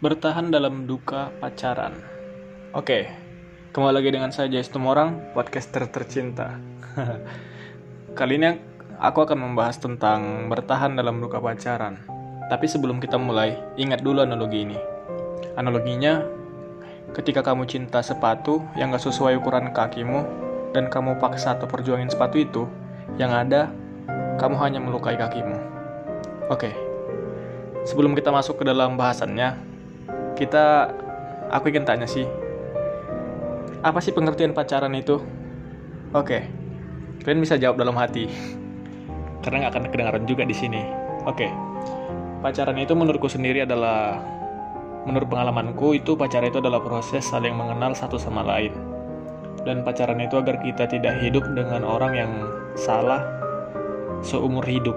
Bertahan dalam duka pacaran. Oke, kembali lagi dengan saya Jais Tumorang, podcaster tercinta. Kali ini aku akan membahas tentang bertahan dalam duka pacaran. Tapi sebelum kita mulai, ingat dulu analogi ini. Analoginya, ketika kamu cinta sepatu yang gak sesuai ukuran kakimu, dan kamu paksa atau perjuangin sepatu itu, yang ada, kamu hanya melukai kakimu. Oke, sebelum kita masuk ke dalam bahasannya, kita aku ingin tanya sih apa sih pengertian pacaran itu? Oke. Kalian bisa jawab dalam hati. Karena nggak akan kedengaran juga di sini. Oke. Pacaran itu menurutku sendiri adalah menurut pengalamanku itu pacaran itu adalah proses saling mengenal satu sama lain. Dan pacaran itu agar kita tidak hidup dengan orang yang salah seumur hidup.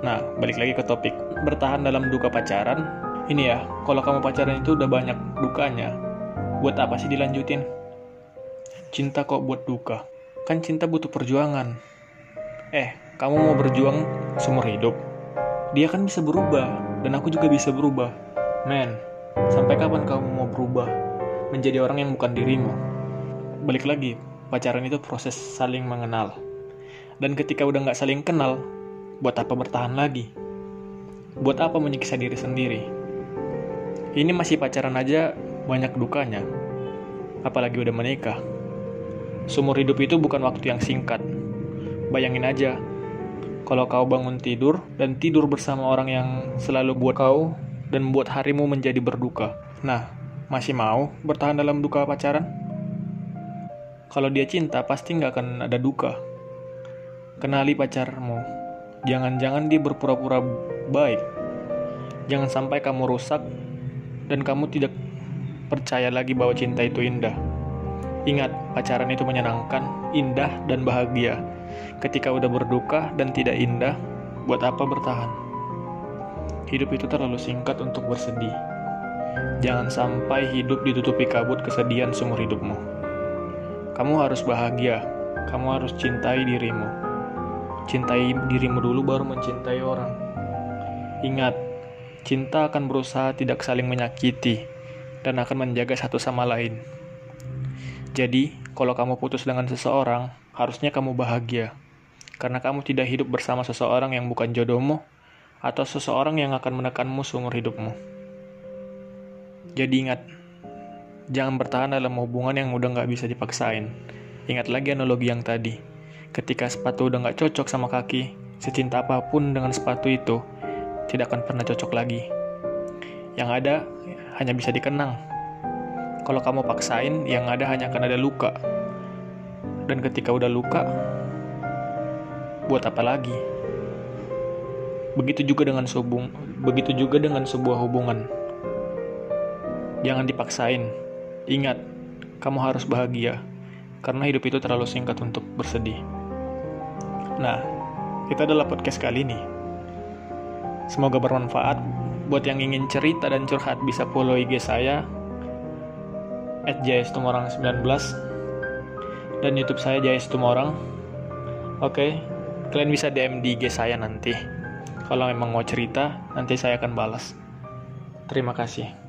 Nah balik lagi ke topik. Bertahan dalam duka pacaran ini ya, kalau kamu pacaran itu udah banyak dukanya, buat apa sih dilanjutin? Cinta kok buat duka? Kan cinta butuh perjuangan. Eh, kamu mau berjuang seumur hidup? Dia kan bisa berubah, dan aku juga bisa berubah. Men, sampai kapan kamu mau berubah menjadi orang yang bukan dirimu? Balik lagi, pacaran itu proses saling mengenal. Dan ketika udah nggak saling kenal, buat apa bertahan lagi? Buat apa menyiksa diri sendiri? Ini masih pacaran aja banyak dukanya. Apalagi udah menikah. Sumur hidup itu bukan waktu yang singkat. Bayangin aja, kalau kau bangun tidur dan tidur bersama orang yang selalu buat kau dan membuat harimu menjadi berduka. Nah, masih mau bertahan dalam duka pacaran? Kalau dia cinta, pasti nggak akan ada duka. Kenali pacarmu. Jangan-jangan dia berpura-pura baik. Jangan sampai kamu rusak dan kamu tidak percaya lagi bahwa cinta itu indah. Ingat, pacaran itu menyenangkan, indah, dan bahagia. Ketika udah berduka dan tidak indah, buat apa bertahan? Hidup itu terlalu singkat untuk bersedih. Jangan sampai hidup ditutupi kabut kesedihan seumur hidupmu. Kamu harus bahagia, kamu harus cintai dirimu. Cintai dirimu dulu baru mencintai orang. Ingat, Cinta akan berusaha tidak saling menyakiti dan akan menjaga satu sama lain. Jadi, kalau kamu putus dengan seseorang, harusnya kamu bahagia. Karena kamu tidak hidup bersama seseorang yang bukan jodohmu, atau seseorang yang akan menekanmu seumur hidupmu. Jadi ingat, jangan bertahan dalam hubungan yang udah nggak bisa dipaksain. Ingat lagi analogi yang tadi. Ketika sepatu udah nggak cocok sama kaki, secinta apa pun dengan sepatu itu, tidak akan pernah cocok lagi. Yang ada hanya bisa dikenang. Kalau kamu paksain, yang ada hanya akan ada luka. Dan ketika udah luka, buat apa lagi? Begitu juga dengan subung, begitu juga dengan sebuah hubungan. Jangan dipaksain. Ingat, kamu harus bahagia karena hidup itu terlalu singkat untuk bersedih. Nah, kita adalah podcast kali ini. Semoga bermanfaat. Buat yang ingin cerita dan curhat bisa follow IG saya at JSTumorang19 dan YouTube saya JS Tumorang. Oke, kalian bisa DM di IG saya nanti. Kalau memang mau cerita, nanti saya akan balas. Terima kasih.